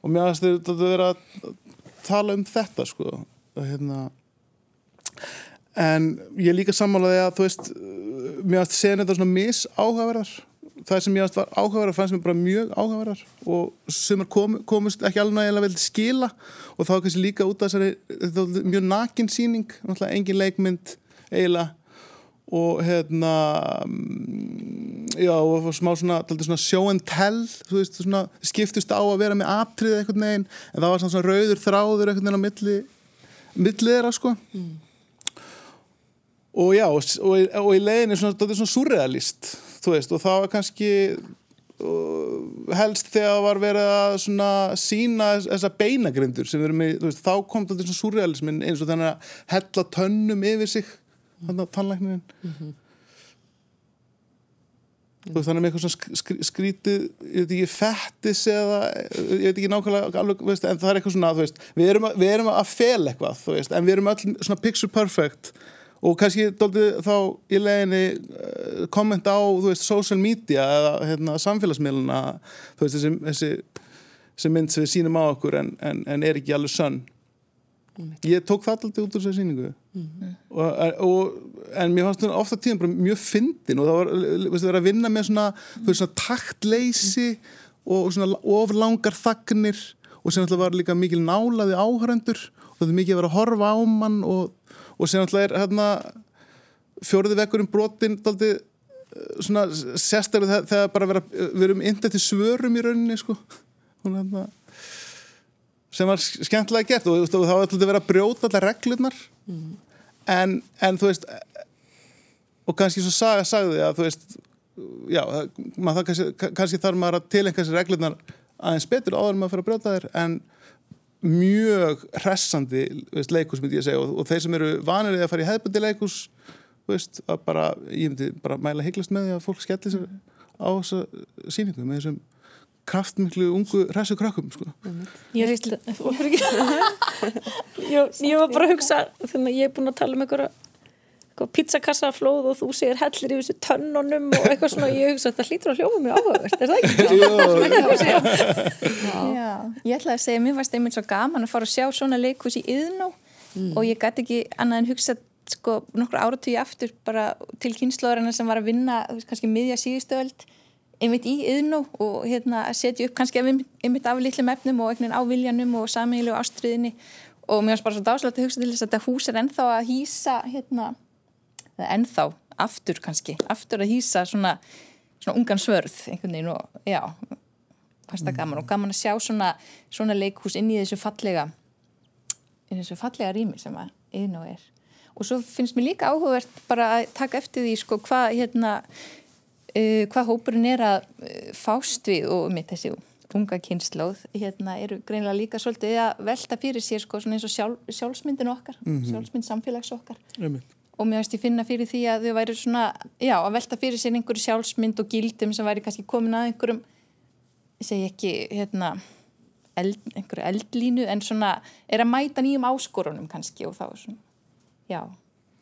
C: og mér finnst þetta að vera að tala um þetta sko og hérna en ég líka sammálaði að þú veist mér finnst að segja þetta svona misáhugaverðar það sem ég var áhugaverðar fannst mér bara mjög áhugaverðar og sem kom, komist ekki alveg nægilega vel til skila og þá kannski líka út af þessari mjög nakin síning, engin leikmynd eiginlega og hérna mm, já og smá svona, svona show and tell veist, svona, skiptust á að vera með atrið eitthvað neginn en það var svona rauður þráður eitthvað neginn á milli millið þeirra sko mm. og já og, og, og í leiðin er svona, svona surrealist þú veist og það var kannski uh, helst þegar það var verið að svona sína þessa beinagrindur sem við erum í, þú veist, þá kom þetta svona surrealismin eins og þannig að hella tönnum yfir sig, þannig að tannlæknin mm -hmm. þú veist, þannig með eitthvað svona skrítið, ég veit ekki fettis eða, ég veit ekki nákvæmlega alveg, veist, en það er eitthvað svona, þú veist við erum að, við erum að fel eitthvað, þú veist en við erum öll svona picture perfect og kannski doldið þá í leginni eh, kommenta á, þú veist, social media eða hérna, samfélagsmiðluna þú veist, þessi, þessi, þessi mynd sem við sínum á okkur en, en, en er ekki alveg sönn mm. ég tók það alltaf út úr þessu síningu mm. og, og, en mér fannst ofta tíðan bara mjög fyndin og það var, veist, það var að vinna með svona, mm. svona taktleysi og svona oflangar þagnir og sem alltaf var líka mikil nálaði áhærendur og það er mikið að vera að horfa á mann og og sem alltaf er hérna, fjóruði vekkur um brotin daldi, eh, svona sérstaklega þegar bara vera, við erum indið til svörum í rauninni sko. hérna, sem var skemmtilega gert og, og þá var alltaf verið að brjóta allar reglurnar mm. en, en þú veist og kannski svo saga sagði að þú veist já, maður, kannski, kannski þarf maður að tilengja þessi reglurnar aðeins betur áður en maður fyrir að brjóta þér en mjög hressandi veist, leikus myndi ég segja og, og þeir sem eru vanir að fara í hefðbundi leikus veist, að bara, ég myndi bara mæla hygglast með því að fólk skellir sér á þessa síningu með þessum kraftmiklu ungu hressu krakkum sko.
D: Ég er eitthvað Ég var bara að hugsa þannig að ég er búin að tala um einhverja pizzakassaflóð og þú segir hellir í þessu tönnunum og eitthvað svona. Ég hugsa að það hlýtur að hljóma mjög áhugavert er það ekki?
B: Já, ég ætlaði að segja, mér varst einmitt svo gaman að fara að sjá svona leikus í yðnó mm. og ég gæti ekki annað en hugsa sko nokkur áratugji aftur bara til kynnslóðurinn sem var að vinna kannski miðja síðustöld einmitt í yðnó og hérna setja upp kannski einmitt af litlum efnum og einhvern á viljanum og samílu ástriðinni og mér varst bara svo dáslegt að hugsa til þess að þetta hús er ennþá að hýsa hérna ennþá, aftur kannski aftur að hýsa svona, svona ungan svörð einhvern veginn og já fannst það gaman og gaman að sjá svona, svona leikhús inn í þessu fallega inn í þessu fallega rými sem að einn og er. Og svo finnst mér líka áhugavert bara að taka eftir því sko hvað hérna uh, hvað hópurinn er að uh, fást við og mitt þessi unga kynnslóð hérna eru greinlega líka svolítið að velta fyrir sér sko svona eins og sjálf, sjálfsmyndin okkar mm -hmm. sjálfsmynd samfélags okkar.
C: Einmitt
B: og mér finnst ég finna fyrir því að þau væri svona, já, að velta fyrir sér einhverju sjálfsmynd og gildum sem væri kannski komin að einhverjum, ég segi ekki, hérna, eld, einhverju eldlínu, en svona er að mæta nýjum áskorunum kannski og þá er svona, já,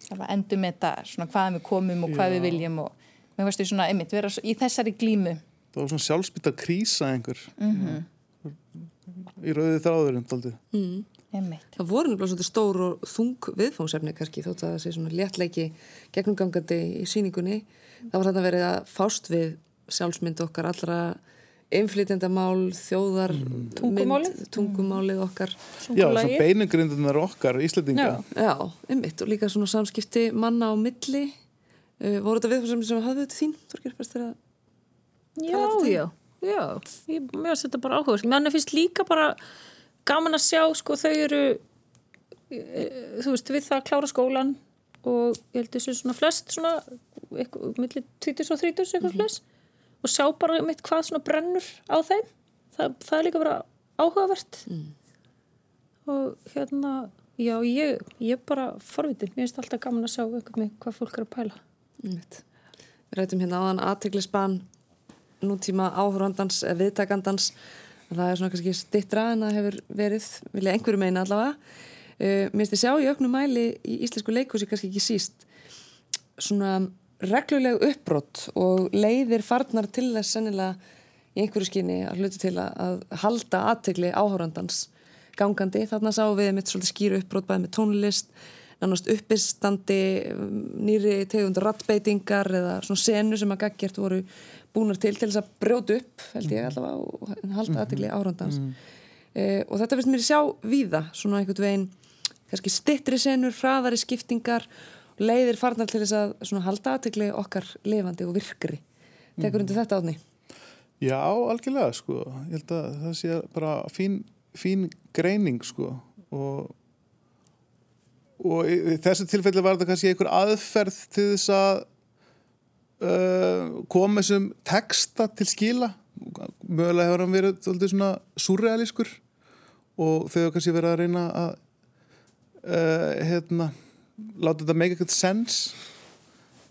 B: það var endur með þetta, svona hvaðan við komum og hvað já. við viljum og mér finnst ég svona, einmitt, vera í þessari glímu.
C: Það var svona sjálfsbytta krísa einhver, mm -hmm. í rauði þráðurinn, aldrei.
A: Mm. Einmitt. Það voru náttúrulega svona stór og þung viðfóngsefni kannski þótt að það sé svona léttleiki gegnumgangandi í síningunni. Það var þarna verið að fást við sjálfsmynd okkar allra inflytjandamál, þjóðar mm.
D: tungumálið,
A: tungumálið okkar.
C: Já, það beinugrindunar okkar Íslandinga
A: Já, já einmitt og líka svona samskipti manna á milli. Uh, voru þetta viðfóngsefni sem hafðu þetta þín, Þorgir, fyrst þegar
D: Já, já, já. Ég, mér finnst þetta bara áhuga mér finnst líka bara gaman að sjá sko þau eru e, þú veist við það að klára skólan og ég held þessu svona flest svona millir 20 og 30 eitthvað mm -hmm. flest og sjá bara mitt hvað svona brennur á þeim það, það er líka bara áhugavert mm. og hérna já ég, ég bara forvitið, mér finnst alltaf gaman að sjá eitthvað hvað fólk er að pæla mm.
A: Við rætum hérna áðan aðteglisban nútíma áhugandans, viðtakandans það er svona kannski stittra en það hefur verið, vilja einhverju meina allavega. Uh, mér finnst ég sjá í auknum mæli í íslensku leikúsi kannski ekki síst svona regluleg uppbrott og leiðir farnar til þess sennilega í einhverju skinni að hluti til að, halda aðtegli áhórandans gangandi, þarna sáum við mitt svolítið skýru uppbrott bæði með tónlist nánast uppistandi nýri tegund rattbeitingar eða svona senu sem að gaggjert voru búnar til til þess að brjóta upp held ég mhm. allavega og halda aðtegli mhm. árandans mm. uh, og þetta finnst mér að sjá víða svona einhvern veginn kannski stittri senur, hraðari skiptingar leiðir farnar til þess að halda aðtegli okkar levandi og virkri tekur undir mm. þetta átni
C: Já, algjörlega sko ég held að það sé bara fín, fín greining sko og og í þessu tilfelli var þetta kannski einhver aðferð til þess að uh, koma þessum texta til skila. Mögulega hefur hann verið svolítið svona surrealískur og þau hefur kannski verið að reyna að uh, hérna láta þetta make a sense.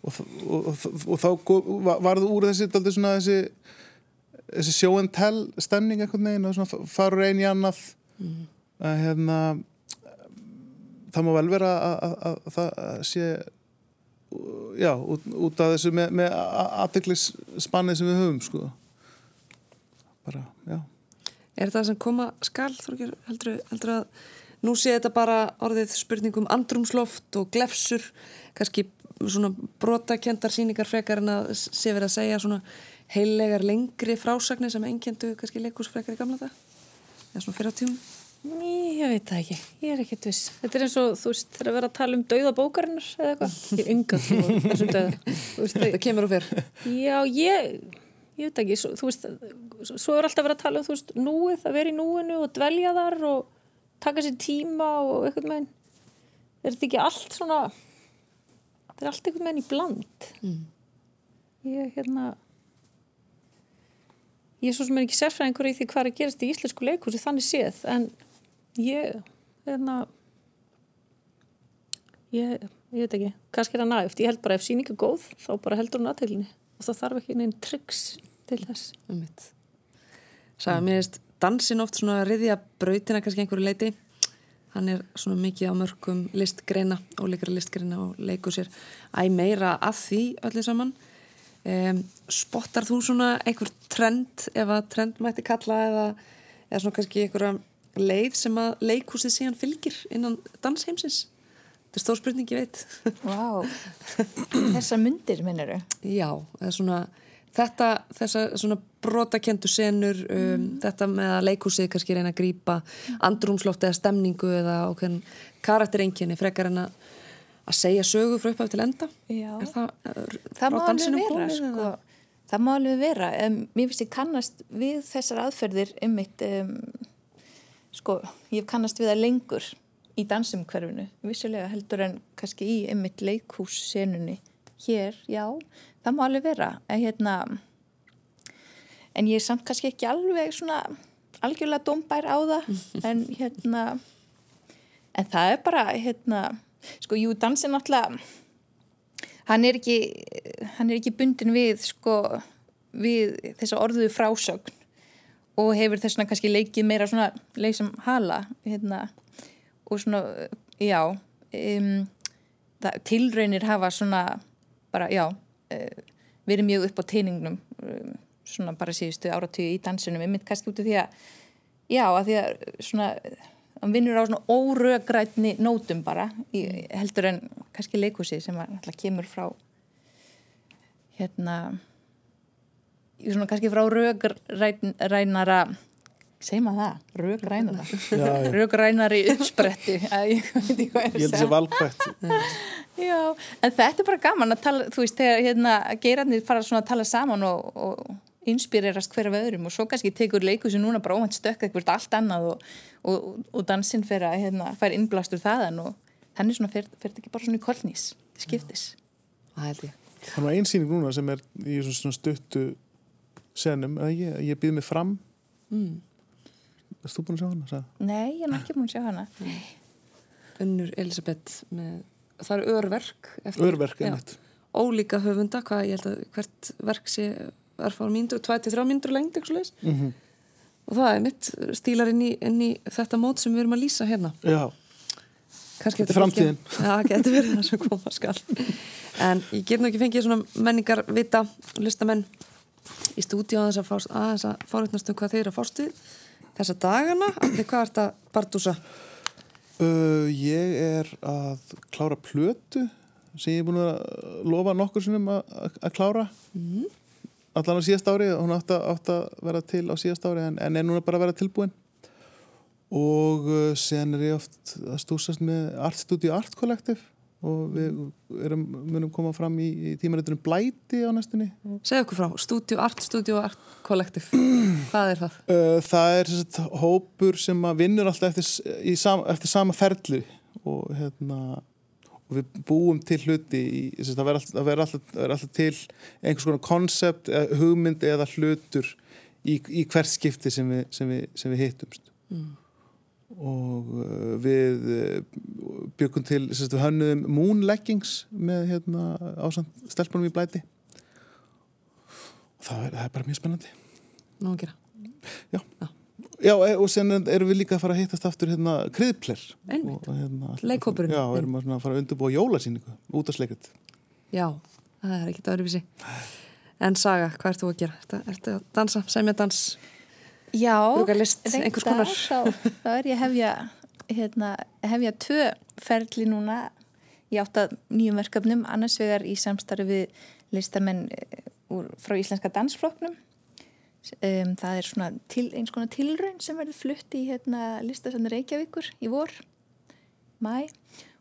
C: Og, og, og, og þá varðu úr þessi svona þessi, þessi show and tell stemning eitthvað neginn og svona farur einn í annað. Mm. að hérna það má vel vera að það sé já, út, út af þessu með, með aðteglisspannið sem við höfum sko. Bara, já.
A: Er það sem koma skal, Þorgir, heldur, heldur að nú sé þetta bara orðið spurningum andrumsloft og glefsur kannski svona brotakendar síningar frekar en að sé verið að segja svona heilegar lengri frásagnir sem engjöndu kannski leikúsfrekar í gamla það eða svona fyrir á tíum
D: Ný, ég veit það ekki, ég er ekkert viss. Þetta er eins og, þú veist, þegar að vera að tala um dauðabókarinnar eða eitthvað, ég er yngan þessum dauða.
A: Þetta kemur og fyrr
D: Já, ég, ég veit ekki. Svo, þú veist, svo er alltaf verið að tala um þú veist, núið, að vera í núinu og dvelja þar og taka sér tíma og eitthvað með er þetta ekki allt svona þetta er allt eitthvað með henni bland? Mm. ég, hérna ég er svo sem er ekki sérfræðingur í því hvað er að gerast í íslensku leikursi þannig séð en ég hérna ég, ég veit ekki, kannski er það nægt ég held bara ef síninga er góð þá bara heldur hún aðteglinni og það þarf ekki neinn tryggs til þess.
A: Sæða, mér veist dansin oft svona riðja brautina kannski einhverju leiti hann er svona mikið á mörgum listgreina, óleikra listgreina og leikur sér æg meira að því öllu saman. Um, spottar þú svona einhver trend ef að trend mætti kalla eða, eða svona kannski einhverja leið sem að leikhúsið síðan fylgir innan dansheimsins þetta er stór spurning, ég veit
B: Vá, þessar myndir minnir þau?
A: Já, svona þetta, þessa svona brotakendu senur, um, þetta með að leikhúsið kannski reyna að grípa andrumsloft eða stemningu eða okkur karakterenginni frekar en að að segja sögu frá upphæf til enda
B: Já.
A: er það, frá dansinum
B: vera,
A: komið,
B: sko. Það má alveg vera. Um, mér finnst ég kannast við þessar aðferðir einmitt, um, sko, ég kannast við það lengur í dansumhverfinu, vissulega heldur en kannski í einmitt leikhússenunni hér, já, það má alveg vera. En hérna, en ég er samt kannski ekki alveg svona algjörlega dómbær á það, en hérna, en það er bara, hérna, sko, jú, dansin náttúrulega, hann er ekki hann er ekki bundin við sko við þessa orðuðu frásögn og hefur þess vegna kannski leikið meira svona leysum hala hérna, og svona, já um, það, tilraunir hafa svona bara, já uh, verið mjög upp á teiningnum um, svona bara síðustu áratíu í dansinum ég mynd kannski út af því að já, að því að svona hann vinnur á svona órögrætni nótum bara, í, heldur en kannski leikhúsi sem alltaf kemur frá hérna svona kannski frá rögrænara segjum að það,
C: já.
B: rögrænari uppspretti ég veit ekki hvað
C: Ég held þessi valkvætt.
B: Já, en þetta er bara gaman að tala, þú veist, þegar hérna, geirarnir fara svona að tala saman og, og inspirerast hver af öðrum og svo kannski tekur leikursi núna bara óvænt stökk eitthvað allt annað og, og, og dansinn fer að hérna, fær innblastur þaðan og þannig svona fer, þetta ekki bara svona í kolnís, skiptis.
A: Það held ég
C: Það er nú einsýning núna sem er í svona stuttu senum, að ég, ég býð mig fram.
A: mm.
C: Erst þú búin að sjá hana? Sagði?
B: Nei, ég er ekki múin að sjá hana.
A: Unnur Elisabeth með, það eru örverk eftir,
C: Örverk, einmitt.
A: ólíka höfunda, hvað ég held að hvert verk sé örfára mínútur, 23 mínútur lengt eitthvað leis
C: Mm
A: og það er mitt stílar inn í, inn í þetta mót sem við erum að lýsa hérna
C: Já, Þetta er framtíðin.
A: Já, getur verið það sem koma skal En ég get nú ekki fengið svona menningar vita, listamenn í stúdíu að þess að fást aðeins að fárutnast um hvað þeir eru að fást við þessa dagana, allir hvað er þetta Bardúsa?
C: uh, ég er að klára plötu sem ég er búin að lofa nokkur sinnum að, að- að klára.
A: Mhm.
C: Allan á síðast ári, hún átti að, átti að vera til á síðast ári en, en er núna bara að vera tilbúin. Og uh, sen er ég oft að stúsast með Art Studio Art Collective og við erum, munum koma fram í, í tímaritunum Blæti á næstunni.
A: Segð okkur frá, Studio Art, Studio Art Collective Hvað er það?
C: Uh, það er sagt, hópur sem vinnur alltaf eftir, sam, eftir sama ferli og, hérna, og við búum til hluti í, sagt, það verður alltaf, alltaf, til einhvers konar konsept, eða hugmynd eða hlutur í, í hvert skipti sem við, sem við, sem við hittumst
A: Mm.
C: Og uh, við uh, byggum til við hönnuðum moon leggings með hérna, ásand stelpunum í blæti. Og það er, það er bara mjög spennandi.
A: Nú að gera.
C: Já, e- og sen erum við líka að fara að hittast aftur hérna. Og, hérna,
A: Leikhópurinn.
C: Já, erum að fara að undurbúa jólasýningu út af sleikut
A: Já, það er ekkit öðruvísi. En Saga, hvað ert þú að gera? Ertu, ertu að dansa, semja dans
B: Já,
A: konar.
B: þá, þá er ég hefja, hérna, hefja tvö ferli núna í átt að nýjum verkefnum, annars vegar í samstarfi við listamenn eh, úr, frá Íslenska dansflokknum. Um, það er svona til, eins konar tilraun sem verður flutt í hérna, listasafni Reykjavíkur í vor, mæ.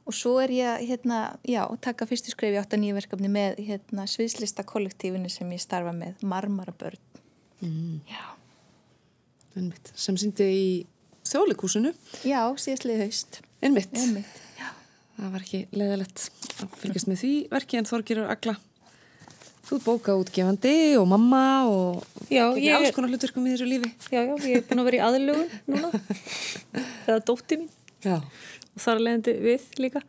B: Og svo er ég að hérna, já, taka fyrstu skref í átt að nýjum verkefni með hérna, sviðslista kollektífinu sem ég starfa með, Marmarabörn.
A: mm.
B: Já.
A: Einmitt, sem síndi í þjóðleikúsinu
B: Já, síðastlið haust.
A: Einmitt,
B: Einmitt.
A: það var ekki leiðilegt að fylgjast með því verki en Þorgirur Agla Þú er bókaútgefandi og mamma og
D: Já, ég
A: alls
D: er-
A: konar hlutverkum í þessu lífi.
D: Já, já, ég er búin að vera í aðlugun núna það er dótti mín
A: Já.
D: og þar leðandi við líka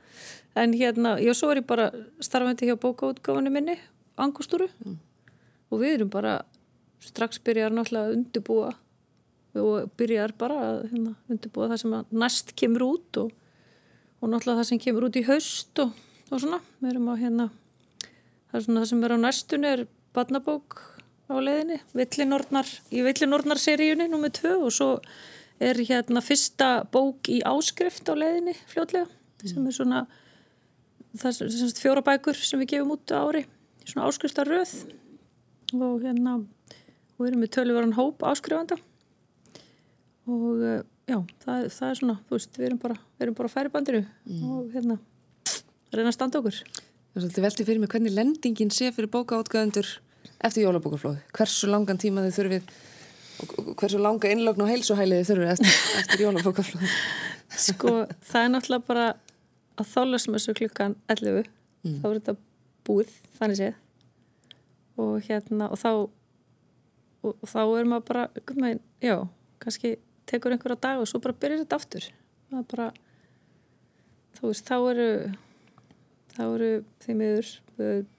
D: en hérna, já, svo er ég bara starfandi hjá bókaútgáfunni minni Angustúru og við erum bara strax byrjar náttúrulega að undibúa og byrjar bara að hérna, undibúa það sem næst kemur út og, og náttúrulega það sem kemur út í haust og, og svona, við erum að hérna það svona það sem er á næstunni er barnabók á leiðinni Villinornar, í Villinornar seríunni nummið tvö og svo er hérna fyrsta bók í áskrift á leiðinni fljótlega sem er svona það er sagt fjóra bækur sem við gefum út á ári svona áskriftaröð og hérna og við erum með töluvaran hóp áskrifanda og eh, já, það, það er svona þú veist, við erum bara, við erum bara á færibandinu og hérna reyna að standa okkur.
A: Það er svolítið veltið fyrir mig hvernig lendingin sé fyrir bókaútgöðendur eftir jólabókaflóði. Hversu langan tíma þið þurfið hversu langa innlögn og heilsuhælið þið þurfið eftir, eftir jólabókaflóði.
D: sko, það er náttúrulega bara að þálasmessu klukkan 11 þá er þetta búið, þannig séð. Og hérna og þá og, og þá er maður bara einhvern veginn, já, kannski tekur einhverja dag og svo bara byrjar þetta aftur það er bara þú veist, þá eru þá eru þeim yfir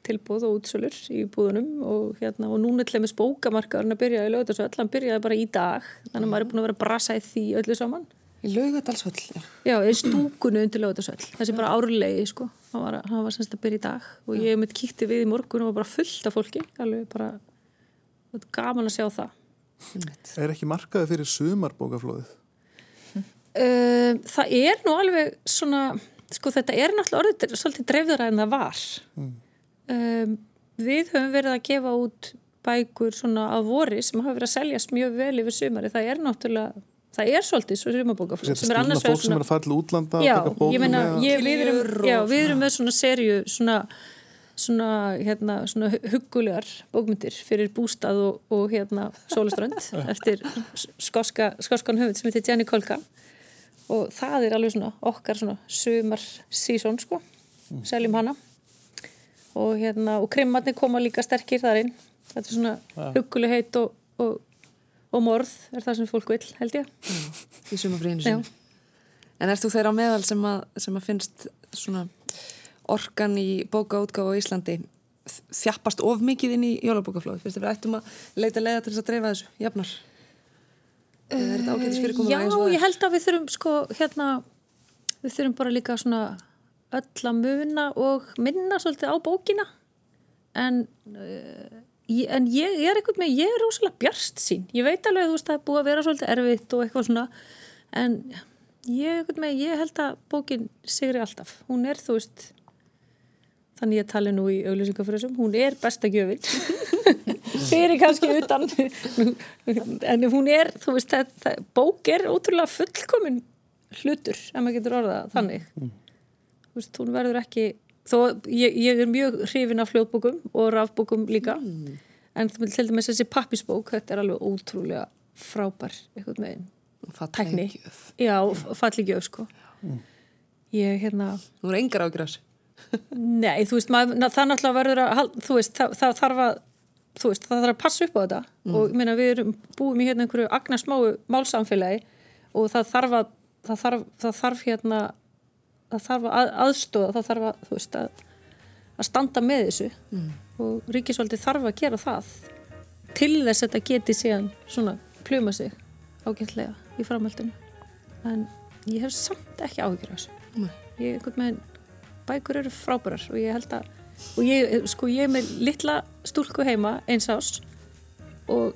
D: tilbúð og útsölur í búðunum og hérna, og núna til þess bókamarkaðurinn að byrja í lögðarsvöld, hann byrjaði bara í dag þannig að maður er búin að vera að brasa í því öllu saman
A: Í laugadalsvöll, já.
D: Já, í stúkunu undir lögðarsvöld þessi bara árlegi, sko hann var, hann var semst að byrja í dag og ég mitt kíkti við í morgun og var bara fullt af fólki alveg bara gaman að sjá það.
C: Er ekki markaði fyrir sumarbókaflóðið?
D: um, Það er nú alveg svona sko þetta er náttúrulega orðið svolítið dreifðara en það var. Um, Við höfum verið að gefa út bækur svona á vori sem hafa verið að seljast mjög vel yfir sumari það er náttúrulega, það er svolítið svo sumarbókaflóð
C: Þetta stundar fólk sem er að til útlanda
D: Já,
C: að taka bókum
D: ég meina,
C: með.
D: ég, við, erum,
A: Kiljur og
D: já, við erum með svona serju svona, svona, hérna, svona huggulegar bókmyndir fyrir bústað og, og hérna sólaströnd eftir skoska, skoskan höfund sem heitir Jenny Kolka. Og það er alveg svona okkar svona sumar sísón sko, seljum hana. Og hérna og krimmarnir koma líka sterkir þar inn. Þetta er svona huggulegheit og, og, og morð er það sem fólk vil held ég.
A: Í sumafríðinu
D: Já.
A: sinni. En ert þú þeirra á meðal sem að, sem að finnst svona orkan í bókaútgáfu á Íslandi þjappast of mikið inn í jólabókaflóði? Finnst þið við ættum að leita leiða til þess að dreifa þessu, jafnar? Eða er þetta ágætis fyrir
D: Já, ég held að við þurfum sko hérna, við þurfum bara líka svona öll að muna og minna svolítið á bókina. En, uh, ég, en ég, ég er eitthvað með, ég er rosalega bjarst sín ég veit alveg að þú veist það er búið að vera svolítið erfitt og eitthvað svona. En ég, eitthvað með, ég held að bókin sigri alltaf, hún er þú veist þannig ég tali nú í auglýsingafröðsum, hún er besta gjöfin. Fyrir kannski utan. En hún er, þú veist það, það, bók er ótrúlega fullkomin hlutur, ef maður getur orðað þannig. Þú veist, hún verður ekki þó ég, ég er mjög hrifin af fljóðbókum og rafbókum líka. En þú til dæmis þessi pappisbók þetta er alveg ótrúlega frábær eitthvað með einn tækni. já, falli gjöf sko. Ég hérna
A: Nú er engar ágjur á þessu.
D: Nei, þú veist, maður, það náttúrulega verður að, þú veist, það, það þarf að, þú veist, það þarf að passa upp á þetta. Og ég meina við erum búum í hérna einhverju agnarsmáu málsamfélagi og það þarf að, það þarf, það þarf hérna, það þarf að aðstóða, það þarf að, þú veist, að, að standa með þessu. Og ríkisvaldið þarf að gera það til þess að þetta geti síðan svona pluma sig ágætlega í framhaldinu. En ég hef samt ekki áhyggjur af þessu.
A: Nei.
D: ég, einhvern veginn, bækur eru frábærar og ég held að og ég, sko, ég er með litla stúlku heima eins ás og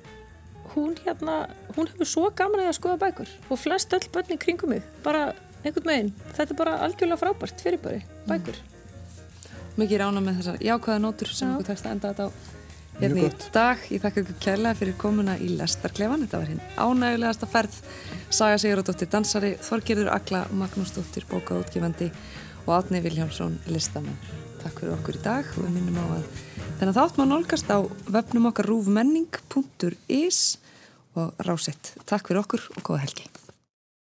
D: hún hérna hún hefur svo gaman að skoða bækur og flest öll börn í kringum mig bara einhvern veginn, þetta er bara algjörlega frábært fyrir bara bækur
A: Mikið rána með þessar jákvæða nótur sem
D: Já.
A: okkur tekst að enda þetta á hérna í dag. Ég þakka ykkur kærlega fyrir komuna í Lestarklefan. Þetta var hinn ánægulegasta ferð. Saga Sigurðardóttir dansari, Þorgerður Akla, Magnúsdóttir bókaútgefandi og Átni Viljámsson listamenn. Takk fyrir okkur í dag og við minnum á að þennan þátt má nálgast á vefnum okkar rúfmenning.is og rásett. Takk fyrir okkur og góða helgi.